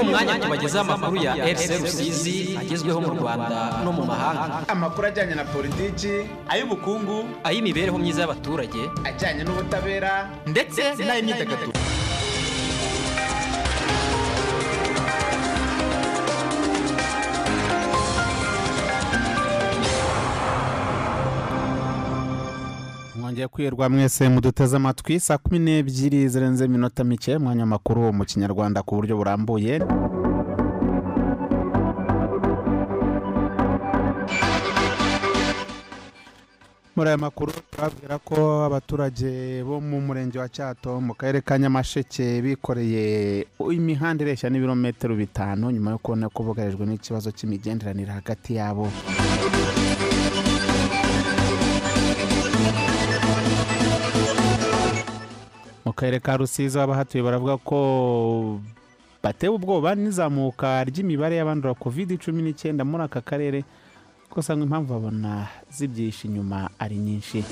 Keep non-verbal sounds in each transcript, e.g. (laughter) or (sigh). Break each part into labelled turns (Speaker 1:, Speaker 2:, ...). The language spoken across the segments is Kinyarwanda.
Speaker 1: umwanya tubagezaho amakuru ya RC Rusizi agezweho mu Rwanda no mu mahanga.
Speaker 2: Amakuru ajyanye na politiki
Speaker 3: ay'ubukungu
Speaker 1: ay'imibereho myiza y'abaturage
Speaker 2: ajyanye n'ubutabera
Speaker 3: ndetse n'ay'imyidagaduro.
Speaker 4: Mwongeye kwirwa mwese muduteze amatwi saa kumi n'ebyiri zirenze iminota mike mwanya makuru mu kinyarwanda ku buryo burambuye. Muri aya makuru turabwira ko abaturage bo mu murenge wa cyato mu karere ka nyamasheke bikoreye imihanda ireshya n'ibirometero bitanu nyuma yo kubona ko bugarijwe n'ikibazo cy'imigenderanire hagati yabo. Karere ka rusizi abahatuye baravuga ko batewe ubwoba n'izamuka ry'imibare y'abandura covid cumi n'icyenda muri aka karere ko usanga impamvu babona zibyihishe inyuma ari nyinshi.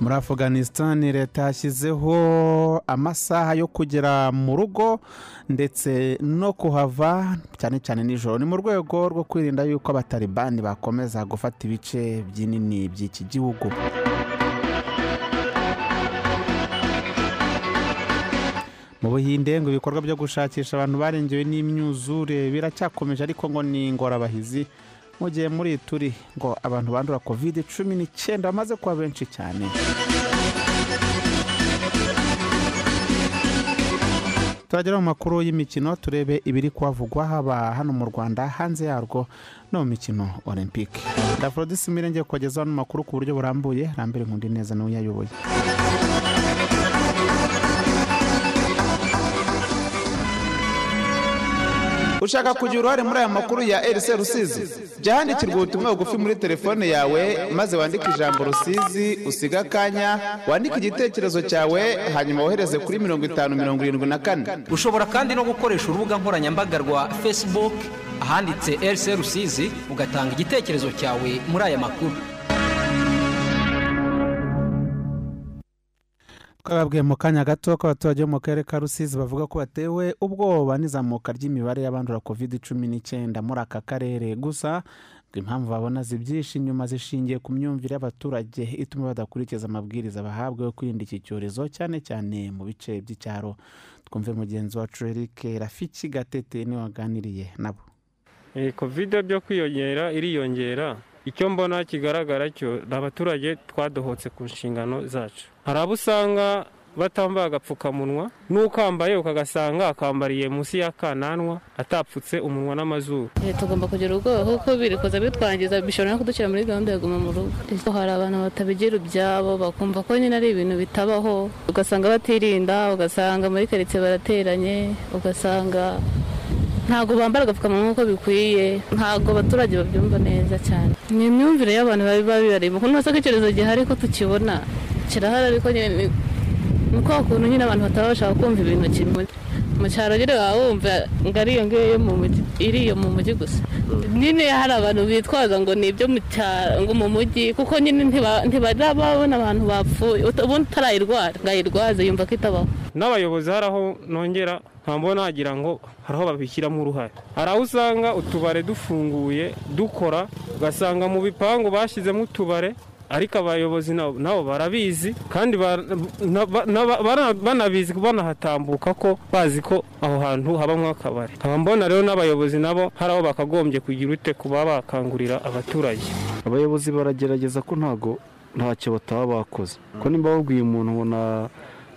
Speaker 4: Muri afganistan leta yashyizeho amasaha yo kugera mu rugo ndetse no kuhava cyane cyane nijoro. Ni mu rwego rwo kwirinda yuko abatalibani bakomeza gufata ibice binini by'iki gihugu. Mu buhinde ngo ibikorwa byo gushakisha abantu barengewe n'imyuzure biracyakomeje ariko ngo ni ingorabahizi. Mu gihe muri turi ngo abantu bandura covid cumi n'icyenda bamaze kuba benshi cyane. Turagera mu makuru y'imikino turebe ibiri kuhavugwa haba hano mu rwanda hanze yarwo no mu mikino olympique. Ndaforodisi mirenge kubagezaho ano makuru ku buryo burambuye rambere nkundi neza ni we uyayoboye.
Speaker 2: Ushaka kugira uruhare muri aya makuru ya RC Rusizi? Jya handikirwa ubutumwa bugufi muri telefone yawe maze wandike ijambo Rusizi usiga akanya wandike igitekerezo cyawe hanyuma wohereze kuri mirongo itanu mirongo irindwi na kane.
Speaker 1: Ushobora kandi no gukoresha urubuga nkoranyambaga rwa Facebook ahanditse RC Rusizi ugatanga igitekerezo cyawe muri aya makuru.
Speaker 4: Twababwiye mu kanya gato ko abaturage bo mu karere ka rusizi bavuga ko batewe ubwoba n'izamuka ry'imibare y'abandura covid cumi n'icyenda muri aka karere. Gusa impamvu babona zibyihishe inyuma zishingiye ku myumvire y'abaturage ituma badakurikiza amabwiriza bahabwa yo kwirinda iki cyorezo cyane cyane mu bice by'icyaro. Twumve mugenzi wacu eric rafiki gatete ni we waganiriye nabo.
Speaker 5: Kovide byo kwiyongera iriyongera. Icyo mbona kigaragara cyo ni abaturage twadohotse ku nshingano zacu. Hari abo usanga batambaye agapfukamunwa n'ukambaye ukagasanga akambariye munsi y'akananwa atapfutse umunwa n'amazuru.
Speaker 6: Tugomba kugira ubwoba kuko birikoza bitwangiza bishobora no kudushyira muri gahunda yo guma mu rugo. Hari abantu batabigira ibyabo bakumva ko nyine ari ibintu bitabaho ugasanga batirinda ugasanga muri karitsiye barateranye ugasanga ntabwo bambara agapfukamunwa nk'uko bikwiye ntabwo abaturage babyumva neza cyane. Ni imyumvire y'abantu biba bibarimo kuko ko icyorezo gihari ko tukibona. Kirahari ariko nyine ni kwa kuntu nyine abantu bataba bashaka kumva ibintu kimwe. Mu cyaro nyine waba wumva ngo ari iyo ngiyo iri iyo mu mujyi gusa. Nyine hari abantu bitwaza ngo ni ibyo mu cyaro ngo mu mujyi kuko nyine ntibajya babona abantu bapfuye. Ubundi utarayirwara ngo ayirwaze yumva ko itabaho.
Speaker 5: N'abayobozi hari aho nongera nkambona nagira ngo hari aho babishyiramo uruhare. Hari aho usanga utubare dufunguye dukora ugasanga mu bipangu bashyizemo utubare ariko abayobozi nabo barabizi kandi banabizi banahatambuka ko bazi ko aho hantu habamo akabari. Nkaba mbona rero n'abayobozi nabo hari aho bakagombye kugira ute kuba bakangurira abaturage.
Speaker 7: Abayobozi baragerageza ko ntago ntacyo bataba bakoze. Ko nimba babwiye umuntu ngo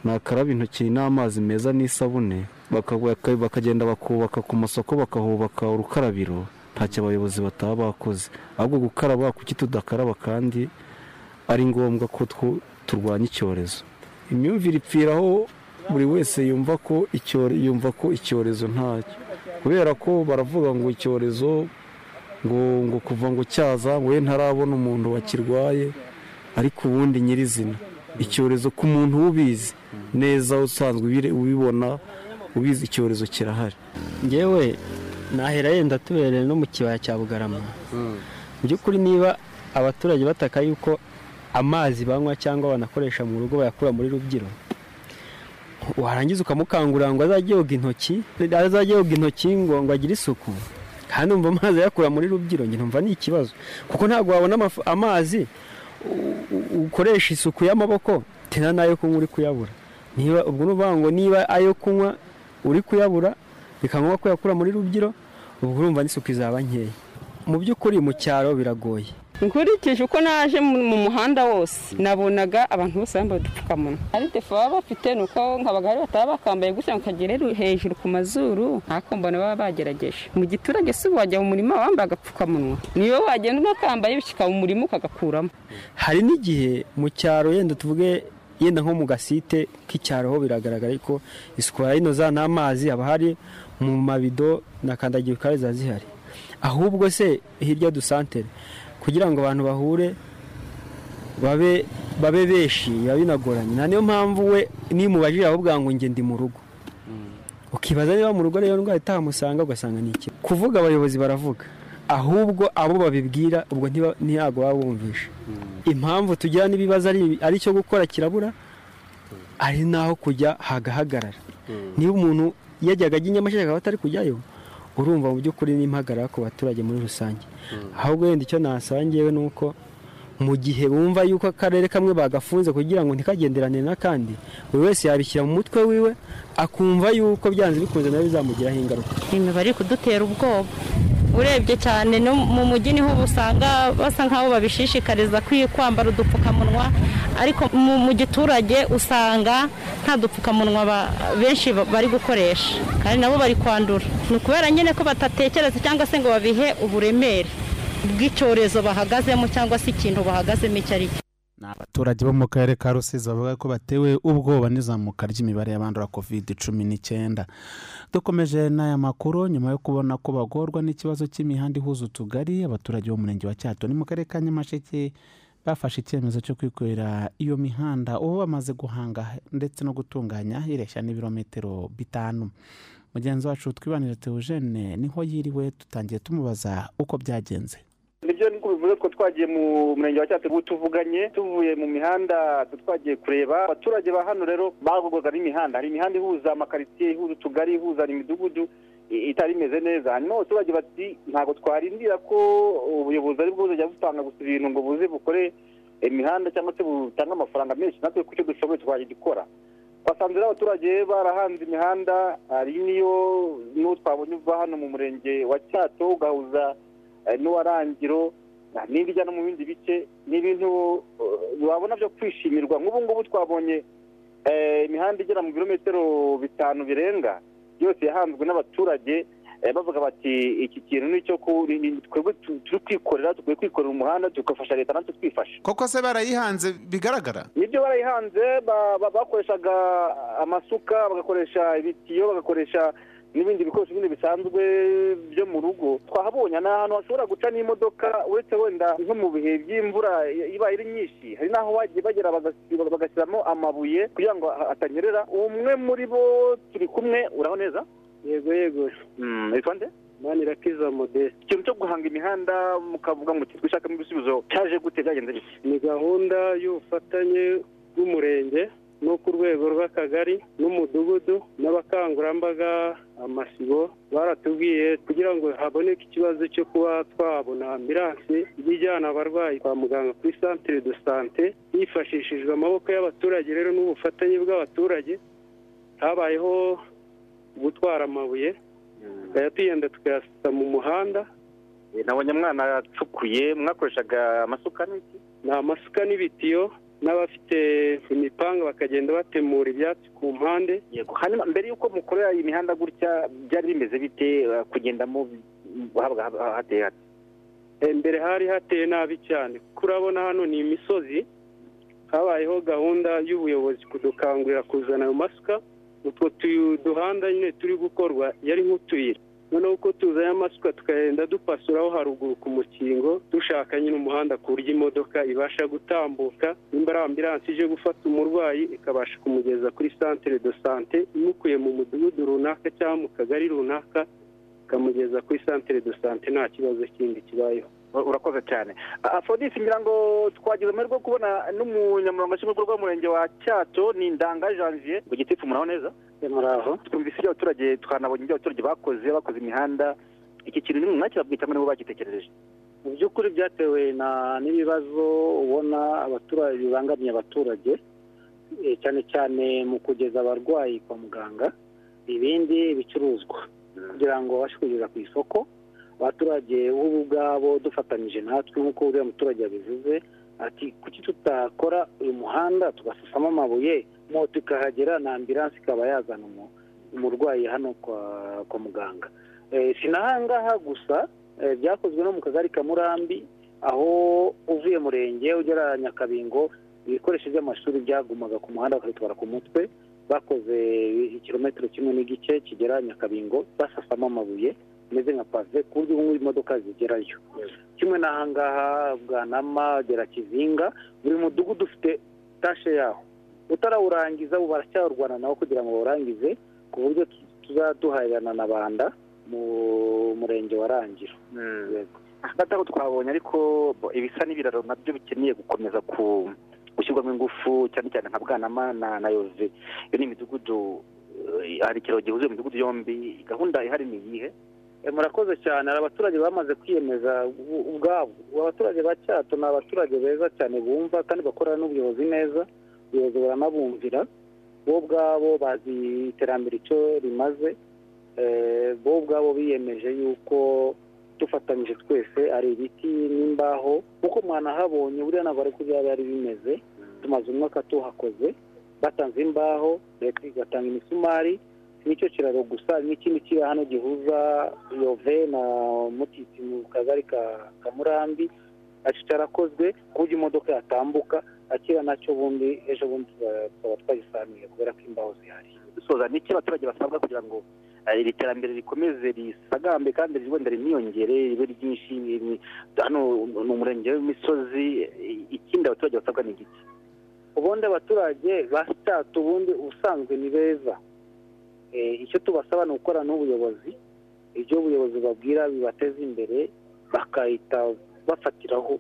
Speaker 7: nakaraba intoki n'amazi meza n'isabune bakagenda bakubaka ku masoko bakahubaka urukarabiro ntacyo abayobozi bataba bakoze. Ahubwo gukaraba kuki tudakaraba kandi ari ngombwa ko turwanya icyorezo. Imyumvire ipfiraho buri wese yumva ko yumva ko icyorezo ntacyo. Kubera ko baravuga ngo icyorezo ngo ngo kuva ngo cyaza ngo we ntarabona umuntu wakirwaye ariko ubundi nyirizina. Icyorezo ku muntu ubizi neza usanzwe ubibona ubizi icyorezo kirahari.
Speaker 8: Ngewe nahera yenda tubereye no mu kibaya cya bugarama. Mu by'ukuri niba abaturage bataka yuko amazi banywa cyangwa banakoresha mu rugo bayakura muri rubyiro warangiza ukamukangurira ngo azajye yoga intoki azajye yoga intoki ngo ngo agire isuku. Kandi umva amazi ayakura muri rubyiro njye numva ni ikibazo. Kuko ntabwo wabona amazi ukoresha isuku y'amaboko tena n'ayo kunywa uri kuyabura. Niba ubwo ni ukuvuga ngo niba ayo kunywa uri kuyabura bikaba ngombwa ko yakura muri rubyiro ubwo urumva n'isuku izaba nkeya. Mu by'ukuri mu cyaro biragoye.
Speaker 9: Nkurikije uko naje mu mu muhanda wose. Nabonaga abantu bose bambaye udupfukamunwa. Ari defa baba bafite ni uko nk'abagari bataba bakambaye gutya ru- hejuru ku mazuru ntako mbona baba bagerageje. Mu giturage si wajya mu murima wambaye agapfukamunwa. Niyo wagenda unakambaye bishyika mu murima ukagakuramo
Speaker 8: hari n'igihe mu cyaro yenda tuvuge yenda nko mu gasite k'icyaro ho biragaragara ko isuku barayinoza n'amazi haba hari mu mabido na kandagira ukarabe ziba zihari. Ahubwo se hirya dusantere kugira ngo abantu bahure babe babe benshi biba binagoranye. Niyo mpamvu we nimubajije ahubwo ngo njye ndi mu rugo. Ukibaza niba mu rugo rero ndwara itahamusanga ugasanga ni iki? Kuvuga abayobozi baravuga. Ahubwo abo babibwira ubwo ntiyago baba bumvisha impamvu tugira n'ibibazo ari ari icyo gukora kirabura ari naho kujya hagahagarara. Niba umuntu yajyaga ajya i nyamasheke akaba atari kujyayo urumva mu by'ukuri n'impagarara ku baturage muri rusange. Ahubwo wenda icyo nasaba ngewe ni uko mu gihe bumva yuko akarere kamwe bagafunze kugira ngo ntikagenderane n'akandi buri wese yabishyira mu mutwe wiwe akumva yuko byanze bikunze nawe bizamugiraho ingaruka.
Speaker 10: Imibare iri kudutera ubwoba. Urebye cyane no mu mujyi ni ho usanga basa nk'aho babishishikariza kwambara udupfukamunwa ariko mu giturage usanga nta dupfukamunwa benshi ba- bari gukoresha. Kandi nabo bari kwandura. Ni ukubera nyine ko batatekereza cyangwa se ngo babihe uburemere bw'icyorezo bahagazemo cyangwa se ikintu bahagazemo icyo ari cyo.
Speaker 4: Ni abaturage bo mu karere ka rusizi bavuga ko batewe ubwoba n'izamuka ry'imibare y'abandura covid cumi n'icyenda. Dukomeje n'aya makuru nyuma yo kubona ko bagorwa n'ikibazo cy'imihanda ihuza utugari abaturage b'umurenge wa cyato ni mu karere ka nyamasheke bafashe icyemezo cyo kwikorera iyo mihanda. Ubu bamaze guhanga ndetse no gutunganya ireshya n'ibirometero bitanu. Mugenzi wacu twibanire teogene ni ho yiriwe tutangiye tumubaza uko byagenze.
Speaker 11: Ni byo niko bivuze ko twagiye mu murenge wa cyateguye ubu tuvuganye tuvuye mu mihanda twagiye kureba. Abaturage ba hano rero bagurwaga n'imihanda hari imihanda ihuza amakaritsiye ihuza utugari ihuza imidugudu itari imeze neza. Hanyuma abaturage bati ntabwo twarindira ko ubuyobozi ari bwo buzajya butanga gusa ibintu ngo buze bukore imihanda cyangwa se butange amafaranga menshi natwe ku cyo dushoboye twagikora. Twasanze rero abaturage barahanze imihanda hari n'iyo n'uwo twabonye uva hano mu murenge wa cyato ugahuza eh, n'uwarangiro ah, n'indi ijya no mu bindi bice ni ibintu eh, wabona byo kwishimirwa. Nk'ubu ngubu twabonye eh, imihanda igera mu birometero bitanu birenga yose yahanzwe n'abaturage bavuga bati iki kintu ni icyo twebwe tu- turi kwikorera dukwiye kwikorera umuhanda tugafasha leta natwe twifasha
Speaker 2: koko se barayihanze bigaragara?
Speaker 11: Nibyo barayihanze ba- ba- bakoreshaga amasuka bagakoresha ibitiyo bagakoresha n'ibindi bikoresho bindi bisanzwe byo mu rugo. Twahabonye ni ahantu hashobora guca n'imodoka uretse wenda nko mu bihe by'imvura iba ari nyinshi hari n'aho bagiye bagera bagashyiramo amabuye kugira ngo hatanyerera. Umwe muri bo turi kumwe uraho neza?
Speaker 12: Yego yego.
Speaker 11: Witwa nde
Speaker 12: manirakiza modeste.
Speaker 11: Ikintu cyo guhanga imihanda mukavuga ngo twishakamo ibisubizo cyaje gute byagenze bite
Speaker 12: ni gahunda y'ubufatanye bw'umurenge. No ku rwego rw'akagari n'umudugudu n'abakangurambaga amasibo baratubwiye kugira ngo haboneke ikibazo cyo kuba twabona ambiransi ijyana abarwayi kwa muganga kuri santere de sante hifashishijwe amaboko y'abaturage rero n'ubufatanye bw'abaturage habayeho gutwara amabuye tukayatuyenda tukayasuka mu muhanda.
Speaker 11: Nabonye mwana yacukuye mwakoreshaga amasuka n'iki?
Speaker 12: Ni amasuka n'ibitiyo n'abafite imipanga bakagenda batemura ibyatsi ku mpande.
Speaker 11: Yego. Hanyuma mbere y'uko mukorera iyi mihanda gutya byari bimeze bite eh, kugendamo habaga ha- hateye hate?
Speaker 12: Eh, mbere hari hateye nabi cyane. Kuko urabona hano ni imisozi habayeho gahunda y'ubuyobozi kudukangurira kuzana ayo masuka. Utwo duhanda nyine turi gukorwa yari nk'utuyira. Noneho uko tuzanye amasuka tukagenda dupasuraho haruguru ku mukingo dushaka nyine umuhanda ku buryo imodoka ibasha gutambuka nimba ari ambiransi ije gufata umurwayi ikabasha kumugeza kuri santere de sante imukuye mu mudugudu runaka cyangwa mu kagari runaka ikamugeza kuri santere de sante nta kibazo kindi kibayeho.
Speaker 11: Urakoze cyane. Afrodisi ngira ngo twagize amahirwe yo kubona n'umunyamabanga nshingwabikorwa w'umurenge wa cyato ni ndanga janvier. Ngo gitifu muraho neza?
Speaker 13: Muraho
Speaker 11: twumvise ibyo abaturage twanabonye ibyo abaturage bakoze bakoze imihanda iki kintu ni mu mwanya babwita ngo nibo bagitekereje
Speaker 13: mu by'ukuri byatewe n'ibibazo ubona abaturage bibangamiye abaturage cyane cyane mu kugeza abarwayi kwa muganga ibindi bicuruzwa. Kugira ngo babashe kugeza ku isoko abaturage bo ubwabo dufatanyije natwe nk'uko uriya muturage yabivuze ati kuki tutakora uyu muhanda tugasasamo amabuye? Moto ikahagera na ambiranse ikaba yazana umurwayi hano kwa muganga. Si n'ahangaha gusa byakozwe no mu kagari ka murambi aho uvuye murenge ugera nyakabingo ibikoresho by'amashuri byagumaga ku muhanda bakabitwara ku mutwe bakoze ikirometero kimwe n'igice kigera nyakabingo basasamo amabuye ameze nka pave ku buryo ubu imodoka zigerayo. Kimwe n'ahangaha bwanama gera kizinga buri mudugudu ufite tashe yaho. Utarawurangiza ubu baracyawurwana nawo kugira ngo bawurangize ku buryo tuzaduhahirana na banda mu murenge wa rangiro.
Speaker 11: Hagati aho twabonye ariko ibisa n'ibiraro na byo bikeneye gukomeza gushyirwamo ingufu cyane cyane nka bwanama na yove iyo ni imidugudu hari ikiraro gihuza imidugudu yombi gahunda ihari ni iyihe?
Speaker 13: Murakoze cyane. Hari abaturage bamaze kwiyemeza ubwabo. Abaturage ba cyato ni abaturage beza cyane bumva kandi bakorana n'ubuyobozi neza. Ubuyobozi buranabumvira bo ubwabo bazi iterambere icyo rimaze bo ubwabo biyemeje yuko dufatanyije twese ari ibiti n'imbaho kuko mwanahabonye buriya ntabwo ari byaba byari bimeze tumaze umwaka tuhakoze batanze imbaho leta igatanga imisumari ni cyo kiraro gusa n'ikindi kiri hano gihuza yove na mutiti mu kagari ka murambi na cyo cyarakozwe ku buryo imodoka yatambuka akira na cyo bundi ejo bundi tukaba twagisaniye kubera ko imbaho zihari.
Speaker 11: Dusoza n'iki abaturage basabwa kugira ngo iri terambere rikomeze risagambe kandi wenda riniyongere ribe ryinshi hano ni umurenge w'imisozi ikindi abaturage basabwa ni igiki
Speaker 13: ubundi abaturage ba sitatu ubundi ubusanzwe ni beza. Icyo tubasaba ni ugukorana n'ubuyobozi. Ibyo ubuyobozi babwira bibateza imbere bakahita bafatiraho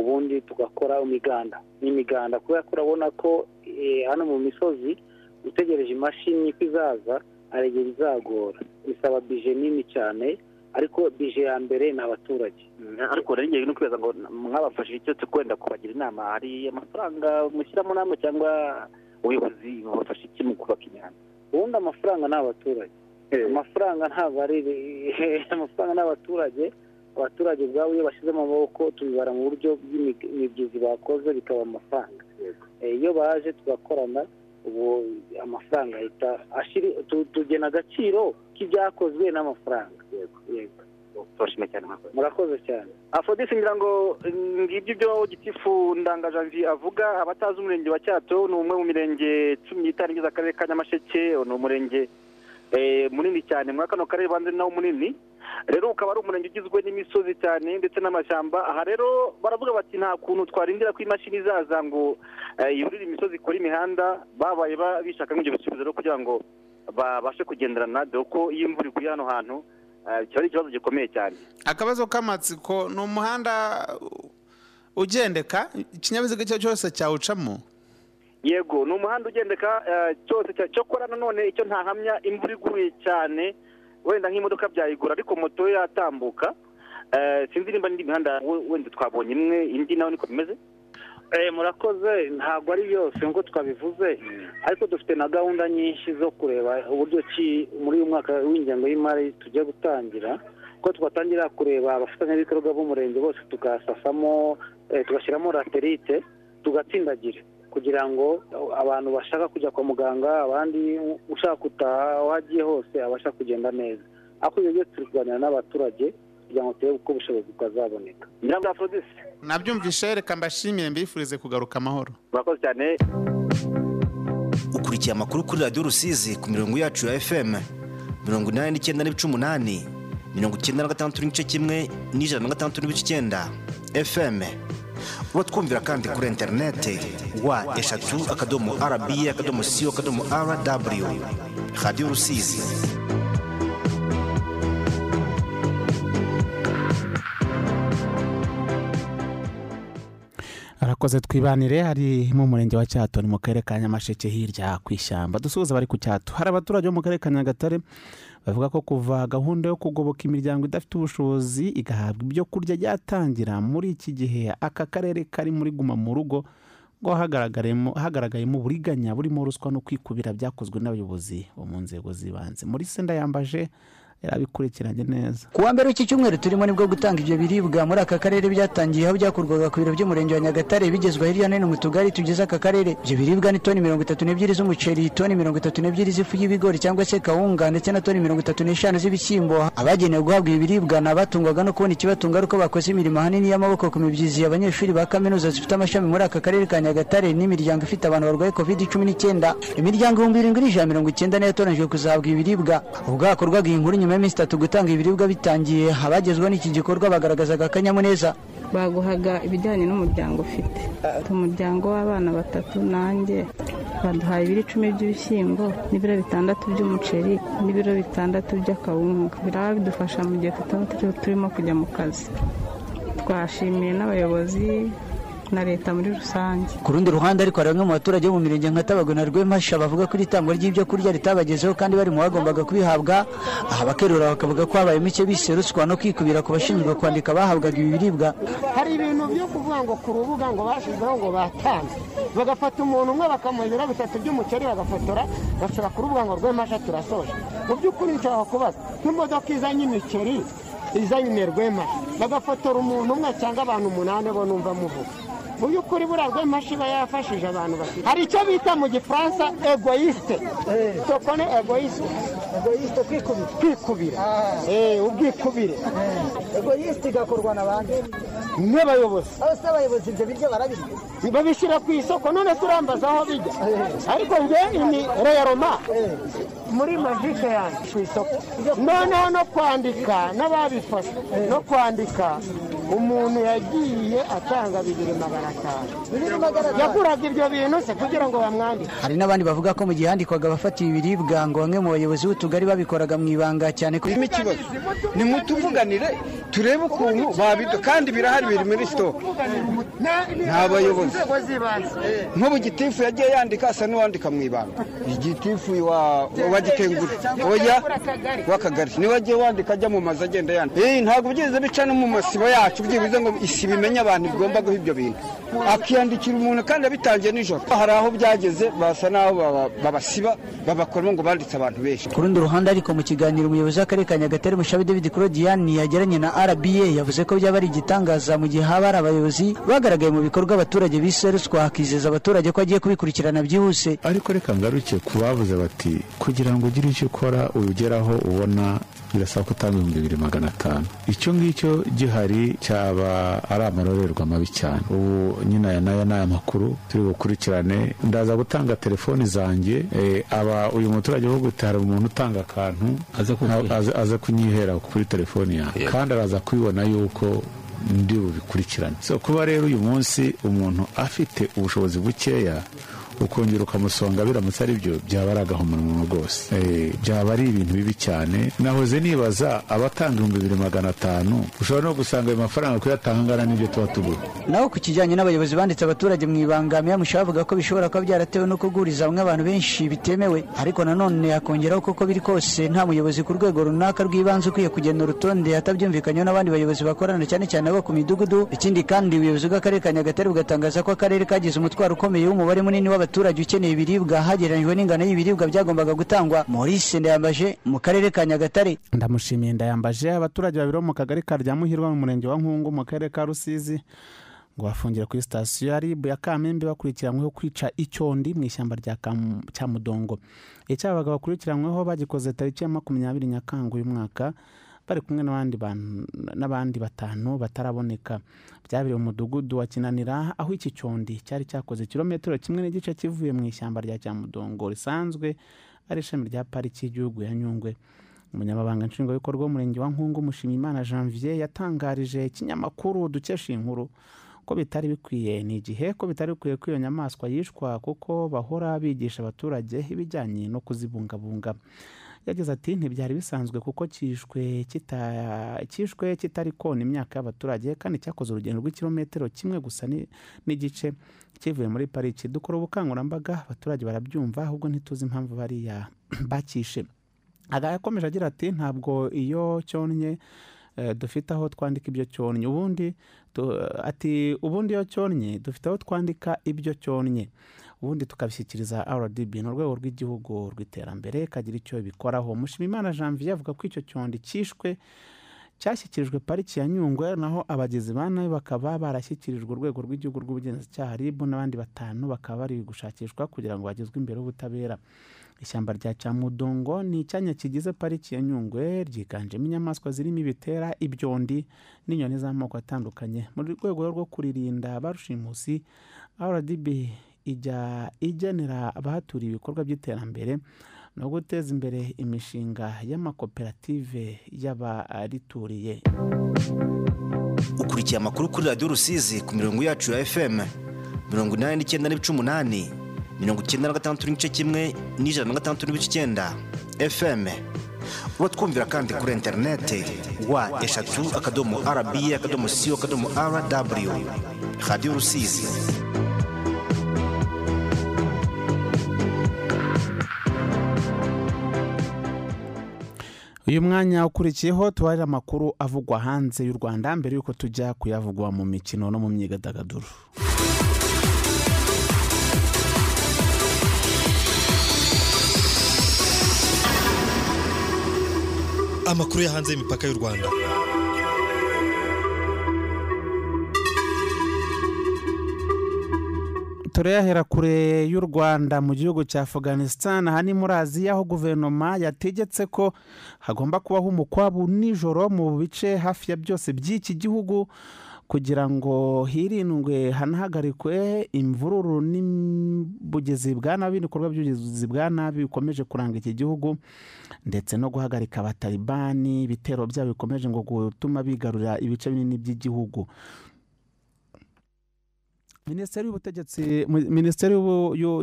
Speaker 13: ubundi tugakora imiganda. N'imiganda kubera ko urabona ko hano mu misozi utegereje imashini ko izaza hari igihe bizagora bisaba bije nini cyane ariko bije ya mbere ni abaturage.
Speaker 11: Ariko rero ngiye no kwibaza ngo mwabafashije icyo kwenda kubagira inama hari amafaranga mushyiramo namwe cyangwa ubuyobozi bubafasha iki mu kubaka imihanda?
Speaker 13: Ubundi amafaranga ni abaturage. Amafaranga ntabwo ari (laughs) amafaranga ni abaturage. Abaturage ubwabo iyo bashyizemo amaboko tubibara mu buryo bw'imibyizi bakoze bikaba amafaranga. Iyo baje tugakorana ubu amafaranga ahita tugena agaciro k'ibyakozwe n'amafaranga. Yego.
Speaker 11: Turashimye cyane
Speaker 13: murakoze cyane.
Speaker 11: Afrodisi ngira ngo ngibyo ibyo gitifu ndangajanvi avuga abatazi umurenge wa cyato ni umwe mu mirenge cumi n'itanu igize akarere ka nyamasheke ni umurenge munini cyane. Muri kano karere banze nawo munini. Rero ukaba ari umurenge ugizwe n'imisozi cyane ndetse n'amashyamba. Aha rero baravuga bati nta kuntu twarindira ko imashini izaza ngo yurire imisozi ikora imihanda. Babaye bishaka nk'ibyo bisubizo rero kugira ngo babashe kugenderana dore ko iyo imvura iguye hano hantu kiba ari ikibazo gikomeye cyane.
Speaker 2: Akabazo k'amatsiko ni umuhanda ugendeka? Ikinyabiziga icyo cyose cyawucamo?
Speaker 11: Yego ni umuhanda ugendeka cyose cyokora nanone icyo ntahamya imvura iguye cyane wenda nk'imodoka byayigura ariko moto yatambuka. Sinzi nimba n'indi mihanda wenda twabonye imwe indi nawe niko bimeze.
Speaker 13: Murakoze ntabwo ari byose nk'uko twabivuze. Ariko dufite na gahunda nyinshi zo kureba uburyo ki muri uyu mwaka w'ingengo y'imari tugiye gutangira ko twatangira kureba abafatanyabikorwa b'umurenge bose tugasasamo tugashyiramo laterite tugatsindagira kugira ngo abantu bashaka kujya kwa muganga abandi ushaka gutaha aho agiye hose abasha kugenda neza. Ariko ibyo byose turi kuganira n'abaturage kugira ngo turebe uko ubushobozi bwazaboneka.
Speaker 2: Nabyumvishe reka mbashimire mbifurize kugaruka amahoro.
Speaker 11: Murakoze cyane.
Speaker 14: Ukurikiye amakuru kuri radiyo rusizi ku mirongo yacu ya fm mirongo inani n'icyenda n'ibice umunani mirongo icyenda na gatandatu n'igice kimwe n'ijana na gatandatu n'ibice icyenda. Fm uratwumvira kandi kuri interineti wa eshatu akadomo arabiye akadomo siyo akadomo araw radiyo rusizi.
Speaker 4: Arakoze twibanire hari mu murenge wa cyato ni mu karere ka nyamasheke hirya ku ishyamba. Dusuhuza bari ku cyato. Hari abaturage bo mu karere ka nyagatare bavuga ko kuva gahunda yo kugoboka imiryango idafite ubushobozi igahabwa ibyo kurya ryatangira muri iki gihe aka karere kari muri guma mu rugo ngo hagaragayemo uburiganya burimo ruswa no kwikubira byakozwe n'abayobozi bo mu nzego z'ibanze. Muri senda yambaje yarabikurikiranye neza.
Speaker 15: Ku wa mbere w'iki cyumweru turimo ni bwo gutanga ibyo biribwa. Muri aka karere byatangiye aho byakorwaga ku biro by'umurenge wa nyagatare bigezwa hirya no hino mu tugari tugize aka karere. Ibyo biribwa ni toni mirongo itatu n'ebyiri z'umuceri toni mirongo itatu n'ebyiri z'ifu y'ibigori cyangwa se kawunga ndetse na toni mirongo itatu n'eshanu z'ibishyimbo. Abagenewe guhabwa ibi biribwa ni abatungwaga no kubona ikibatunga ari uko bakoze imirimo ahanini y'amaboko ku mibyizi. Abanyeshuri ba kaminuza zifite amashami muri aka karere ka nyagatare n'imiryango ifite abantu barwaye covid cumi n'icyenda. Imiryango ibihumbi birindwi n'ijana mirongo icyenda niyo yatoranyijwe kuzahabwa ibiribwa ubwo hakorwaga iyi nkuru nyuma y'iminsi itatu gutanga ibiribwa bitangiye. Abagezweho n'iki gikorwa bagaragazaga akanyamuneza
Speaker 16: baguhaga ibijyanye n'umuryango ufite. Umuryango w'abana batatu nanjye. Baduhaye ibiro icumi by'ibishyimbo n'ibiro bitandatu by'umuceri n'ibiro bitandatu by'akawunga. Biraba bidufasha mu gihe tutaba turimo kujya mu kazi. Twashimiye n'abayobozi na leta muri rusange.
Speaker 15: Ku rundi ruhande ariko hari bamwe mu baturage bo mu mirenge nka tabago na rwemasha bavuga ko iri tangwa ry'ibyo kurya ritabagezeho kandi bari mu bagombaga kubihabwa. Aha bakerura bakavuga ko habaye mike bise ruswa no kwikubira ku bashinzwe kwandika bahabwaga ibi biribwa.
Speaker 17: Hari ibintu byo kuvuga ngo ku rubuga ngo bashyizeho ngo batanze bagafata umuntu umwe bakamuha ibiro bitatu by'umuceri bagafotora bashyira ku rubuga ngo rwemasha turasoje. Mu by'ukuri nshaka kubaza nk'imodoka izanye imiceri izanye rwemasha bagafotora umuntu umwe cyangwa abantu umunani bo numva muvuga. Mu by'ukuri buriya rwemashi iba yafashije abantu bafite hari icyo bita mu gifaransa egoyisite tokone egoyisite
Speaker 15: egoyisite kwikubira.
Speaker 17: Kwikubira. Ubwikubire.
Speaker 15: Egoyisite igakorwa na bande
Speaker 17: n'abayobozi.
Speaker 15: Aho se abayobozi ibyo biryo barabirya
Speaker 17: babishyira ku isoko none turambaza aho bijya. Ariko njye ni reyaroma muri majike yanjye ku isoko. Noneho no kwandika n'ababifashe. No kwandika. Umuntu yagiye atanga bibiri magana atanu. Yaguraga ibyo bintu se kugira ngo bamwandike.
Speaker 15: Hari n'abandi bavuga ko mu gihe handikwaga abafatiye ibiribwa ngo bamwe mu bayobozi b'utugari babikoraga mu ibanga cyane ko
Speaker 18: birimo ikibazo. Nimutuvuganire turebe ukuntu babido kandi birahari biri muri sitoke nta bayobozi. nk'ubu gitifu yagiye yandika asa n'uwandika mu ibanga. Igitifu wa gitenguri oya. W'akagari ni we agiye wandika ajya mu mazu agenda yandika. Ntabwo byigeze bica no mu masibo yacu. Byibuze ngo isi bimenye abantu bigomba guha ibyo bintu akiyandikira umuntu kandi abitangiye nijoro hari aho byageze basa n'aho babasiba babakoramo ngo banditse abantu benshi
Speaker 15: ku rundi ruhande ariko mu kiganiro umuyobozi w'akarere ka nyagatare mushabe david claudiyani yagiranye na rba yavuze ko byaba ari igitangaza mu gihe haba hari abayobozi bagaragaye mu bikorwa abaturage bise ruswa hakizeza abaturage ko agiye kubikurikirana byihuse
Speaker 19: ariko reka ngaruke ku bavuze bati kugira ngo ugire icyo ukora ubigeraho ubona birasaba ko utanga ibihumbi bibiri magana atanu. Icyo ngicyo gihari cyaba ari amarorerwa mabi cyane. Ubu nyine aya n'aya ni aya makuru turi bukurikirane. Ndaza gutanga telefoni zanjye aba uyu muturage wo guta hari umuntu utanga akantu aza kunyihera kuri telefoni yawe kandi araza kubibona yuko ndi bubikurikirane. So kuba rero uyu munsi umuntu afite ubushobozi bukeya ukongera ukamusonga biramutse ari byo byaba ari agahomamunwa rwose. Byaba ari ibintu bibi cyane. Nahoze nibaza abatanga ibihumbi bibiri magana atanu ushobora no gusanga ayo mafaranga kuyatanga angana n'ibyo tuba tugura.
Speaker 15: Naho ku kijyanye n'abayobozi banditse abaturage mu ibanga miyamusha bavuga ko bishobora kuba byaratewe no kuguriza bamwe abantu benshi bitemewe. Ariko nanone hakongeraho koko biri kose nta muyobozi ku rwego runaka rw'ibanze ukwiye kugena urutonde atabyumvikanyeho n'abandi bayobozi bakorana cyane cyane abo ku midugudu. Ikindi kandi ubuyobozi bw'akarere ka nyagatare bugatangaza ko akarere kagize umutwaro ukomeye w'umubare munini w'abaturage. Abaturage ukeneye ibiribwa hagereranyijwe n'ingano y'ibiribwa byagombaga gutangwa maurice ndayambaje mu karere ka nyagatare.
Speaker 4: Ndamushimiye ndayambaje abaturage babiri bo mu kagari ka ryamuhirwa mu murenge wa nkungu mu karere ka rusizi ngo bafungira kuri sitasiyo ya ribu ya kamembe bakurikiranyweho kwica icyondi mu ishyamba rya cyamudongo. Icyabaga bakurikiranyweho bagikoze tariki ya makumyabiri nyakanga uyu mwaka bari kumwe n'abandi batanu bataraboneka. Byabereye mu mudugudu wa kinanira aho iki cyondi cyari cyakoze kilometero kimwe n'igice kivuye mu ishyamba rya cyamudongo risanzwe ari ishami rya pariki y'igihugu ya nyungwe. Umunyamabanga nshingwabikorwa w'umurenge wa nkungu mushimiyimana janvier yatangarije ikinyamakuru dukesha inkuru ko bitari bikwiye. Ni igihe ko bitari bikwiye ko iyo nyamaswa yishwa kuko bahora bigisha abaturage ibijyanye no kuzibungabunga. Yagize ati ntibyari bisanzwe kuko cyishwe kita- cyishwe kitari kona imyaka y'abaturage kandi cyakoze urugendo rw'ikirometero kimwe gusa ni- n'igice kivuye muri pariki. Dukora ubukangurambaga abaturage barabyumva ahubwo ntituzi impamvu bariya (clears throat) bakishe yakomeje agira ati ntabwo iyo cyonnye eh, dufite aho twandika ibyo cyonnye. Ubundi ati ubundi iyo cyonnye dufite aho twandika ibyo cyonnye. Ubundi tukabishyikiriza rdb ni urwego rw'igihugu rw'iterambere kagira icyo bikoraho. Mushimimana janvier avuga ko icyo cyondi cyishwe cyashyikirijwe pariki ya nyungwe naho abagizi ba nabi bakaba barashyikirijwe urwego rw'igihugu rw'ubugenzacyaha rib n'abandi batanu bakaba bari gushakishwa kugira ngo bagezwe imbere y'ubutabera. Ishyamba rya camudongo ni icyanya kigize pariki ya nyungwe ryiganjemo inyamaswa zirimo ibitera ibyondi n'inyoni z'amoko atandukanye. Mu rwego rwo kuririnda ba rushimusi rdb ijya igenera abahaturiye ibikorwa by'iterambere no guteza imbere imishinga y'amakoperative y'abarituriye.
Speaker 14: Ukurikiye amakuru kuri radiyo rusizi ku mirongo yacu ya fm mirongo inani n'icyenda n'ibice umunani mirongo icyenda na gatandatu n'igice kimwe n'ijana na gatandatu n'ibice icyenda. Fm uba twumvira kandi kuri interineti wa eshatu akadomo rba akadomo siyo akadomo rw radiyo rusizi.
Speaker 4: Uyu mwanya ukurikiyeho tubarira amakuru avugwa hanze y'u rwanda mbere y'uko tujya kuyavugwa mu mikino no mu myidagaduro.
Speaker 20: Amakuru yo hanze y'imipaka y'u rwanda.
Speaker 4: Turayahera kure y'u rwanda mu gihugu cya afganistan aha ni muri aziya aho guverinoma yategetse ko hagomba kubaho umukwabu nijoro mu bice hafi ya byose by'iki gihugu kugira ngo hirindwe hanahagarikwe imvururu n'ubugizi bwa nabi ibikorwa by'ubugizi bwa nabi bikomeje kuranga iki gihugu ndetse no guhagarika abatalibani ibitero byabo bikomeje ngo gutuma bigarurira ibice binini by'igihugu. Minisiteri y'ubutegetsi minisiteri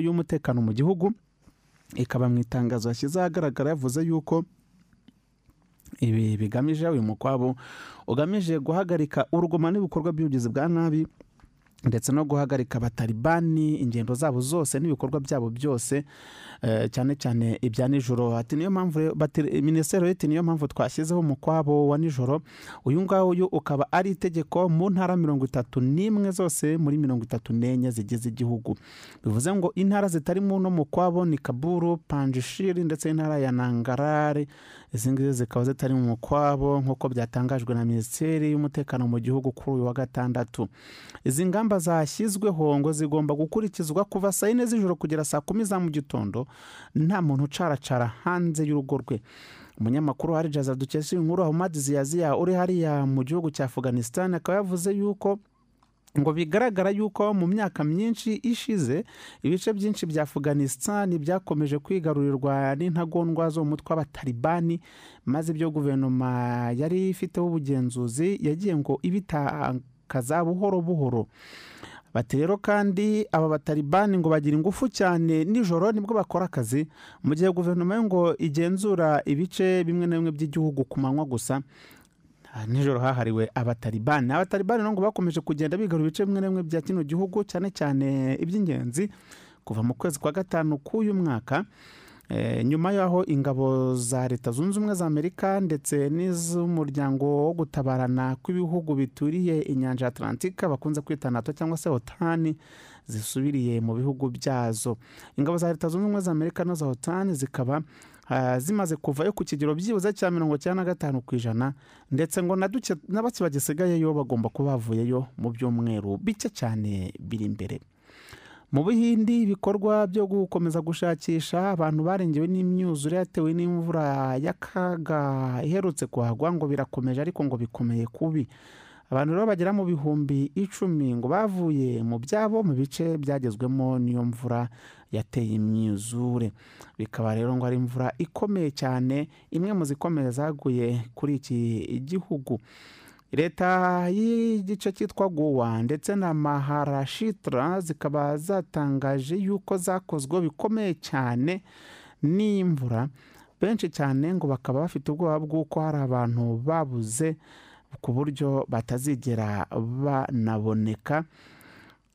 Speaker 4: y'umutekano mu gihugu ikaba mu itangazo yashyize ahagaragara yavuze yuko ibi bigamije uyu mukwabo ugamije guhagarika urugomo n'ibikorwa by'ubugizi bwa nabi ndetse no guhagarika abatalibani ingendo zabo zose n'ibikorwa byabo byose eh, cyane cyane ibya nijoro. Ati niyo mpamvu minisiteri iti niyo mpamvu twashyizeho umukwabo wa nijoro. Uyu nguyu ukaba ari itegeko mu ntara mirongo itatu n'imwe zose muri mirongo itatu n'enye zigize igihugu. Bivuze ngo intara zitari mu no mukwabo ni kaburu panjishiri ndetse n'intara ya nangarare izi ngizi zikaba zitari mu mukwabo nk'uko byatangajwe na minisiteri y'umutekano mu gihugu kuri uyu wa gatandatu. Izi ngamba zashyizweho ngo zigomba gukurikizwa kuva saa yine z'ijoro kugera saa kumi za mu gitondo nta muntu ucaracara hanze y'urugo rwe. Umunyamakuru hari jaza dukesha inkuru ahumad ziyaziya uri hariya mu gihugu cya afganistan akaba yavuze yuko ngo bigaragara yuko mu myaka myinshi ishize ibice byinshi bya afganistan byakomeje kwigarurirwa n'intagondwa zo mu mutwe w'abatalibani maze ibyo guverinoma yari ifiteho ubugenzuzi yagiye ngo ibitakaza buhoro buhoro. Bati rero kandi aba batalibani ngo bagira ingufu cyane nijoro ni bwo bakora akazi mu gihe guverinoma ngo igenzura ibice bimwe na bimwe by'igihugu ku manywa gusa. Nijoro hahariwe abatalibani. Rero ngo bakomeje kugenda bigarura ibice bimwe na bimwe bya kino gihugu cyane cyane iby'ingenzi kuva mu kwezi kwa gatanu k'uyu mwaka. Eh, nyuma y'aho ingabo za leta zunze ubumwe za amerika ndetse n'iz'umuryango wo gutabarana kw'ibihugu bituriye inyanja ya atlantika bakunze kwita nato cyangwa se otani zisubiriye mu bihugu byazo. Ingabo za leta zunze ubumwe za amerika no za otani zikaba ah, zimaze kuvayo ku kigero byibuze cya mirongo icyenda na gatanu ku ijana ndetse ngo na duke na bake bagisigayeyo bagomba kuba bavuyeyo mu byumweru bike cyane biri imbere. Mu buhindi ibikorwa byo gukomeza gushakisha abantu barengewe n'imyuzure yatewe n'imvura y'akaga iherutse kuhagwa ngo birakomeje ariko ngo bikomeye kubi. Abantu rero bagera mu bihumbi icumi ngo bavuye mu byabo mu bice byagezwemo n'iyo mvura yateye imyuzure. Bikaba rero ngo ari imvura ikomeye cyane imwe mu zikomeye zaguye kuri iki gihugu. Leta y'igice cyitwa gowa ndetse na maharashitra zikaba zatangaje yuko zakozwe bikomeye cyane n'imvura. Benshi cyane ngo bakaba bafite ubwoba bw'uko hari abantu babuze ku buryo batazigera banaboneka.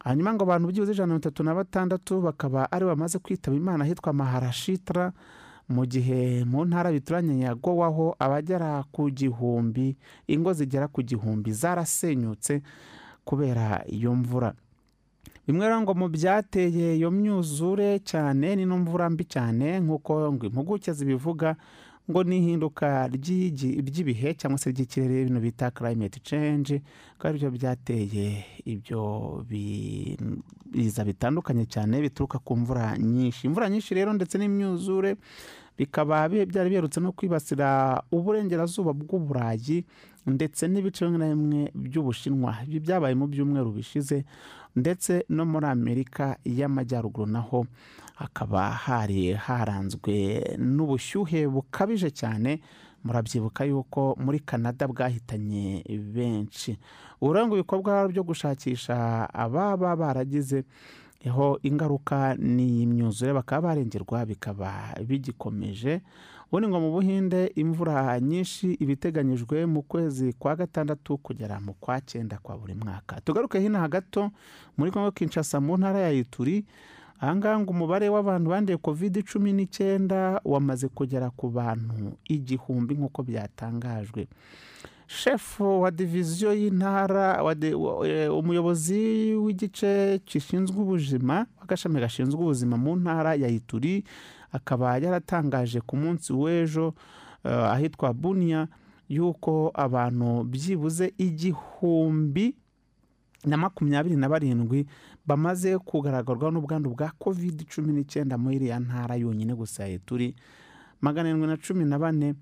Speaker 4: Hanyuma ngo abantu byibuze ijana na mirongo itatu na batandatu bakaba ari bamaze kwitaba imana ahitwa maharashitra mu gihe mu ntara bituranye ya gowaho abagera ku gihumbi ingo zigera ku gihumbi zarasenyutse kubera iyo mvura. Bimwe ngo mu byateye iyo myuzure cyane ni n'imvura mbi cyane nk'uko impuguke zibivuga ngo ni ihinduka ry'ibihe cyangwa se ry'ikirere bino bita climate change ko ari byo byateye ibyo bi- biza bitandukanye cyane bituruka ku mvura nyinshi. Imvura nyinshi rero ndetse n'imyuzure bikaba bi- byari biherutse no kwibasira uburengerazuba bw'uburayi ndetse n'ibice bimwe na bimwe by'ubushinwa. Ibi byabaye mu byumweru bishize ndetse no muri amerika y'amajyaruguru naho hakaba hari haranzwe n'ubushyuhe bukabije cyane murabyibuka yuko muri canada bwahitanye benshi. Ngo ibikorwa byo gushakisha ababa baragize ho ingaruka n'imyuzure bakaba barengerwa bikaba bigikomeje. Ubundi ngo mu buhinde imvura nyinshi iba iteganyijwe mu kwezi kwa gatandatu kugera mu kwa cyenda kwa buri mwaka. Tugaruke hino gato muri kongo kinshasa mu ntara ya ituri ahangaha ngo umubare w'abantu banduye covid cumi n'icyenda wamaze kugera ku bantu igihumbi nk'uko byatangajwe. Shefu wa diviziyo y'intara eh, umuyobozi w'igice gishinzwe ubuzima w'agashami gashinzwe ubuzima mu ntara ya ituri akaba yaratangaje ku munsi w'ejo eh, ahitwa bunia yuko abantu byibuze igihumbi na makumyabiri na barindwi bamaze kugaragarwaho n'ubwandu bwa covid cumi n'icyenda muri iriya ntara yonyine gusa ya ituri magana arindwi na cumi na bane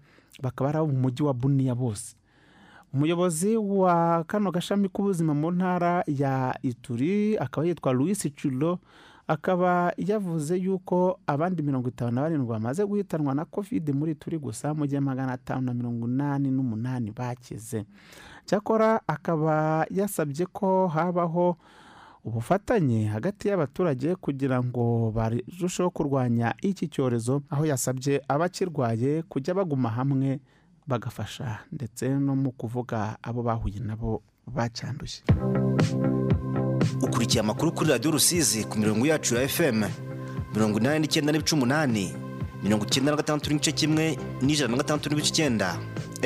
Speaker 4: bakaba ari abo mu mujyi wa buniya bose. Umuyobozi wa kano gashami k'ubuzima mu ntara ya ituri akaba yitwa louis curo akaba yavuze yuko abandi mirongo itanu na barindwi bamaze guhitanwa na covid muri turi gusa mu gihe magana atanu na mirongo inani n'umunani bakize. Cyakora akaba yasabye ko habaho ubufatanye hagati y'abaturage kugira ngo barusheho kurwanya iki cyorezo aho yasabye abakirwaye kujya baguma hamwe bagafasha ndetse no mu kuvuga abo bahuye nabo bacyanduye.
Speaker 14: Ukurikiye amakuru kuri radiyo rusizi ku mirongo yacu ya fm mirongo inani n'icyenda n'ibice umunani. Mirongo icyenda na gatandatu n'igice kimwe n'ijana na gatandatu n'ibice icyenda.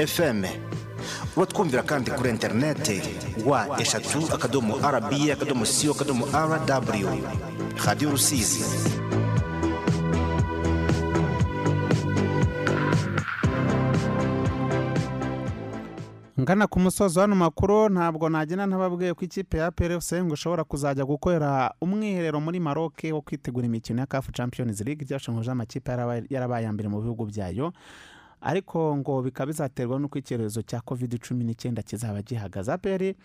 Speaker 14: Fm uba twumvira kandi kuri interineti wa eshatu akadomo rba akadomo siyo akadomo rw radiyo rusizi.
Speaker 4: Ngana ku musozo w'ano makuru ntabwo nagenda ntababwiye ko ikipe ya PRFC ngo ishobora kuzajya gukorera umwiherero muri Maroc wo kwitegura imikino ya CAF Champions League. Byashongoje amakipe yarabaye mbere mu bihugu byayo. Ariko ngo bikaba bizaterwa n'uko icyorezo cya covid cumi n'icyenda kizaba gihagaze. Aperi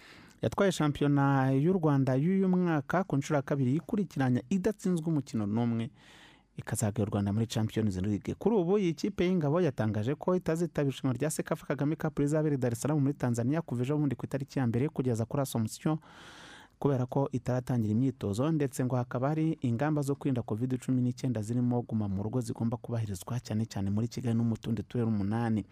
Speaker 4: yatwaye shampiyona y'u rwanda y'uyu mwaka ku nshuro ya kabiri ikurikiranya idatsinzwe umukino n'umwe. Ikazagaye u rwanda muri champions league. Kuri ubu iyi kipe y'ingabo yatangaje ko itazitabira irushanwa rya sekafa kagame cup rizabera i dar es salaam muri tanzania kuva ejo bundi ku itariki ya mbere kugeza kuri assomption kubera ko itaratangira imyitozo ndetse ngo hakaba hari ingamba zo kwirinda covid cumi n'icyenda zirimo guma mu rugo zigomba kubahirizwa cyane cyane muri kigali no mu tundi turere umunani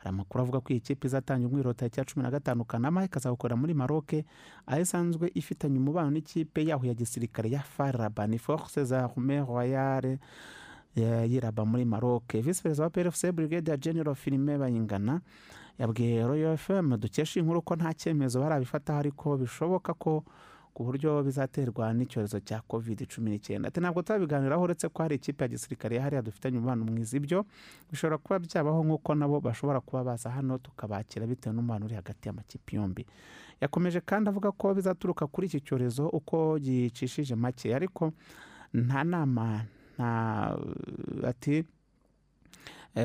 Speaker 4: hari amakuru avuga ko iyi kipe izatangira umwiriro tariki ya cumi na gatanu kanama ikazakorera muri maroke aho isanzwe ifitanye umubano n'ikipe yaho ya gisirikare ya faraba ni force za rume royale yiraba muri maroke visi perezida wa pfc brigade general filime bayingana yabwiye royal fm dukesha inkuru ko nta cyemezo barabifataho ariko bishoboka ko ku buryo bizaterwa n'icyorezo cya covid cumi n'icyenda. Ati ntabwo turabiganiraho uretse ko hari ikipe ya gisirikare yahariya dufitanye umubano mwiza. Ibyo bishobora kuba byabaho nk'uko nabo bashobora kuba baza hano tukabakira bitewe n'umubano uri hagati y'amakipe yombi. Yakomeje kandi avuga ko bizaturuka kuri iki cyorezo uko gicishije make ariko nta nama nta ati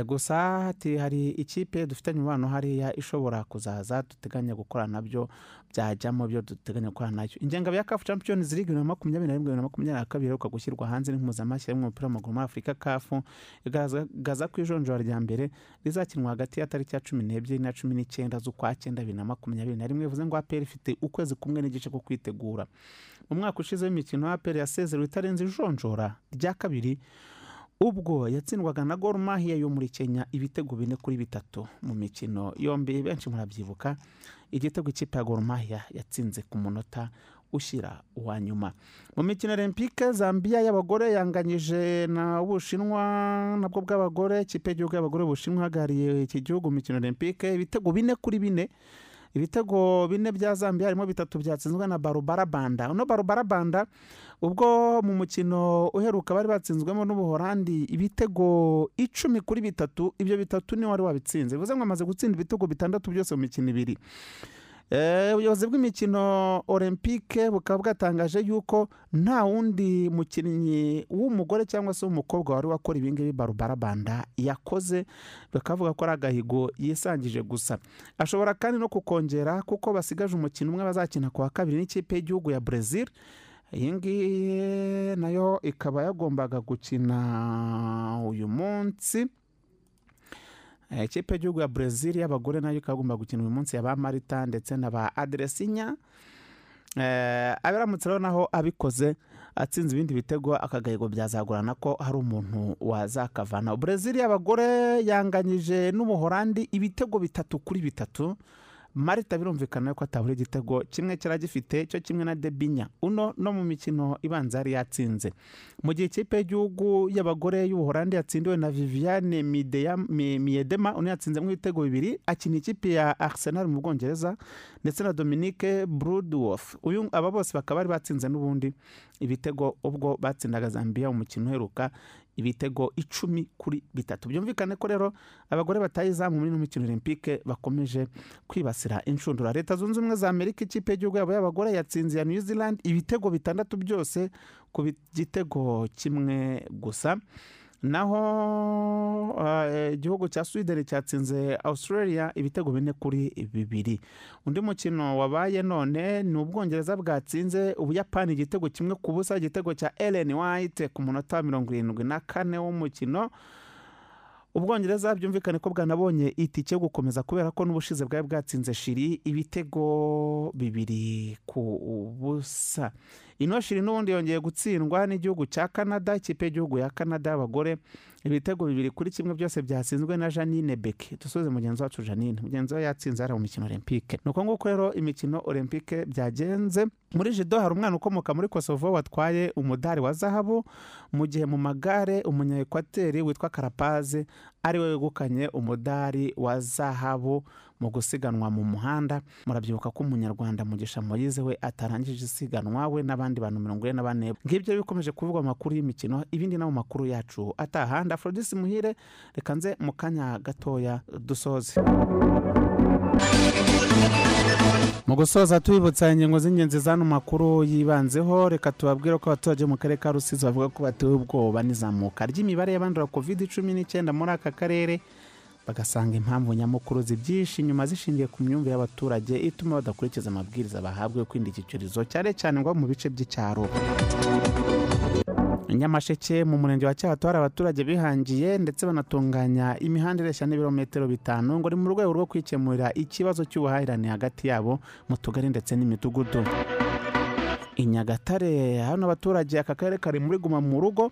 Speaker 4: gusa ati hari ikipe dufitanye umubano hariya ishobora kuzaza duteganya gukora na byo byajyamo byo duteganya gukora na cyo. Ingengabihe ya kafu champions league bibiri na makumyabiri na rimwe bibiri na makumyabiri na kabiri iheruka gushyirwa hanze n'impuzamashyirahamwe y'umupira w'amaguru muri afurika kafu igaragaza ko ijonjora rya mbere rizakinwa hagati ya tariki ya cumi n'ebyiri na cumi n'icyenda z'ukwa cyenda bibiri na makumyabiri na rimwe. Bivuze ngo aperi ifite ukwezi kumwe n'igice ko kwitegura. Mu mwaka ushize w'imikino aperi yasezerewe itarenze ijonjora rya kabiri ubwo yatsindwaga na Gor yo muri Kenya ibitego bine kuri bitatu mu mikino yombi. Benshi murabyibuka igitego ikipe ya Gor yatsinze ku munota ushyira uwa nyuma. Mu mikino olympique zambia y'abagore yanganyije na bushinwa nabwo bw'abagore ikipe y'igihugu y'abagore bushinwa ihagarariye iki gihugu mu mikino olympique ibitego bine kuri bine. Ibitego bine bya zambia harimo bitatu byatsinzwe na barubara banda. Uno barubara banda ubwo mu mukino uheruka bari batsinzwemo n'ubuhorandi ibitego icumi kuri bitatu ibyo bitatu ni we wari wabitsinze. Bivuze ngo amaze gutsinda ibitego bitandatu byose mu mikino ibiri. Ubuyobozi bw'imikino olympique bukaba bwatangaje yuko nta wundi mukinnyi w'umugore cyangwa se w'umukobwa wari wakora ibingibi barubarabanda yakoze. Bakavuga ko ari agahigo yisangije gusa. Ashobora kandi no kukongera kuko basigaje umukino umwe bazakina ku wa kabiri n'ikipe y'igihugu ya brezil iyi ngiyi na yo ikaba yagombaga gukina uyu munsi. Ikipe y'igihugu ya brezil y'abagore na yo ikaba igomba gukina uyu munsi ya ba marita ndetse na ba aderesinya abiramutse rero naho abikoze atsinze ibindi bitego akagahigo byazagorana ko hari umuntu wazakavana brezil y'abagore yanganyije n'ubuhorandi ibitego bitatu kuri bitatu. Marita birumvikana ko atabura igitego kimwe kiragifite cyo kimwe na debinya. Uno no mu mikino ibanza yari yatsinze. Mu gihe ikipe y'igihugu y'abagore y'ubuhorandi yatsindiwe na viviane miyedema uno yatsinzemo ibitego bibiri akina ikipe ya arsenal mu bwongereza ndetse na dominique brudworth aba bose bakaba bari batsinze n'ubundi. Ibitego ubwo batsindaga zambia umukino uheruka ibitego icumi kuri bitatu. Byumvikane ko rero abagore batayizamu muri ino mikino olympique bakomeje kwibasira inshundura. Leta zunze ubumwe za amerika ikipe y'igihugu yabo y'abagore yatsinze ya new zealand ibitego bitandatu byose ku gitego kimwe gusa. Naho igihugu cya sweden cyatsinze australia ibitego bine kuri bibiri. Undi mukino wabaye none ni ubwongereza bwatsinze ubuyapani igitego kimwe ku busa igitego cya ellen white ku munota wa mirongo irindwi na kane w'umukino. Ubwongereza byumvikane ko bwanabonye itike yo gukomeza kubera ko n'ubushize bwari bwatsinze shiri ibitego bibiri ku busa. Ino shiri n'ubundi yongeye gutsindwa n'igihugu cya canada ikipe y'igihugu ya canada y'abagore ibitego bibiri kuri kimwe byose byatsinzwe na janine beke dusubize mugenzi wacu janine mugenzi we yatsinze hariya mu mikino olympique ni uko nguko rero imikino olympique byagenze muri jido hari umwana ukomoka muri kosovo watwaye umudari wa zahabu mu gihe mu magare umunyaekwateri witwa karapaze ari we wegukanye umudari wa zahabu mu gusiganwa mu muhanda. Murabyibuka ko umunyarwanda mugisha moyize we atarangije isiganwa we n'abandi bantu mirongo ine na bane ngibyo bikomeje kuvugwa amakuru y'imikino ibindi mu makuru yacu. Ataha ndafrodisi muhire reka nze mu kanya gatoya dusoze. Mu gusoza tubibutsa ingingo z'ingenzi z'ano makuru yibanzeho reka tubabwire ko abaturage mu karere ka rusizi bavuga ko batewe ubwoba n'izamuka ry'imibare y'abandura covid cumi n'icyenda muri aka karere bagasanga impamvu nyamukuru zibyinshi inyuma zishingiye ku myumvire y'abaturage ituma badakurikiza amabwiriza bahabwa yo kwirinda iki cyorezo cyane cyane ngo mu bice by'icyaro. Nyamasheke mu murenge wa cyahato hari abaturage bihangiye ndetse banatunganya imihanda ireshya n'ibirometero bitanu ngo ni mu rwego rwo kwikemurira ikibazo cy'ubuhahirane hagati yabo mu tugari ndetse n'imidugudu i nyagatare hano abaturage aka karere kari muri guma mu rugo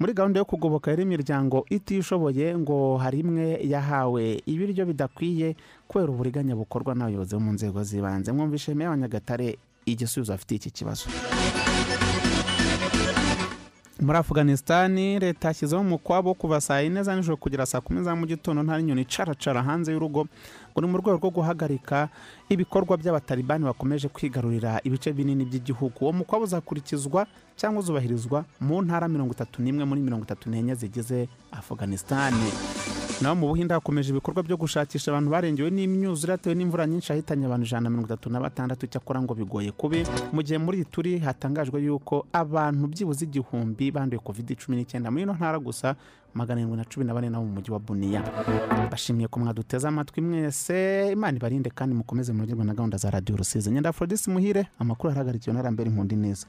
Speaker 4: muri gahunda yo kugoboka rero imiryango itishoboye ngo hari imwe yahawe ibiryo bidakwiye kubera uburiganya bukorwa n'abayobozi bo mu nzego z'ibanze. Mwumvishe meya wa nyagatare igisubizo afitiye iki kibazo. Muri afuganisitani leta yashyizeho umukwabo kuva saa yine za nijoro kugera saa kumi za mu gitondo nta n'inyoni icaracara hanze y'urugo. Ni mu rwego rwo guhagarika ibikorwa by'abatalibani bakomeje kwigarurira ibice binini by'igihugu. Uwo mukwabo uzakurikizwa cyangwa uzubahirizwa mu ntara mirongo itatu n'imwe muri mirongo itatu n'enye zigize afuganisitani naho mu buhinde hakomeje ibikorwa byo gushakisha abantu barengewe n'imyuzure yatewe n'imvura nyinshi yahitanye abantu ijana na mirongo itatu na batandatu icyakora ngo bigoye kubi. Mu gihe muri turi hatangajwe yuko abantu byibuze igihumbi banduye covid cumi n'icyenda muri ino ntara gusa magana arindwi na cumi na bane nabo mu mujyi wa buniya. Bashimiye ko mwaduteze amatwi mwese imana ibarinde kandi mukomeze munogerwe na gahunda za radiyo rusizi. Nyenda afrodisi muhire amakuru arahagarikiwe na rambere impundi neza.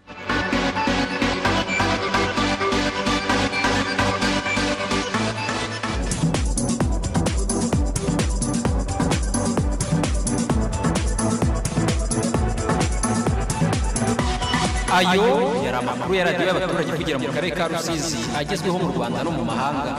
Speaker 1: Ayo yari amakuru ya radiyo y'abaturage kugira mu karere ka rusizi agezweho mu rwanda no mu mahanga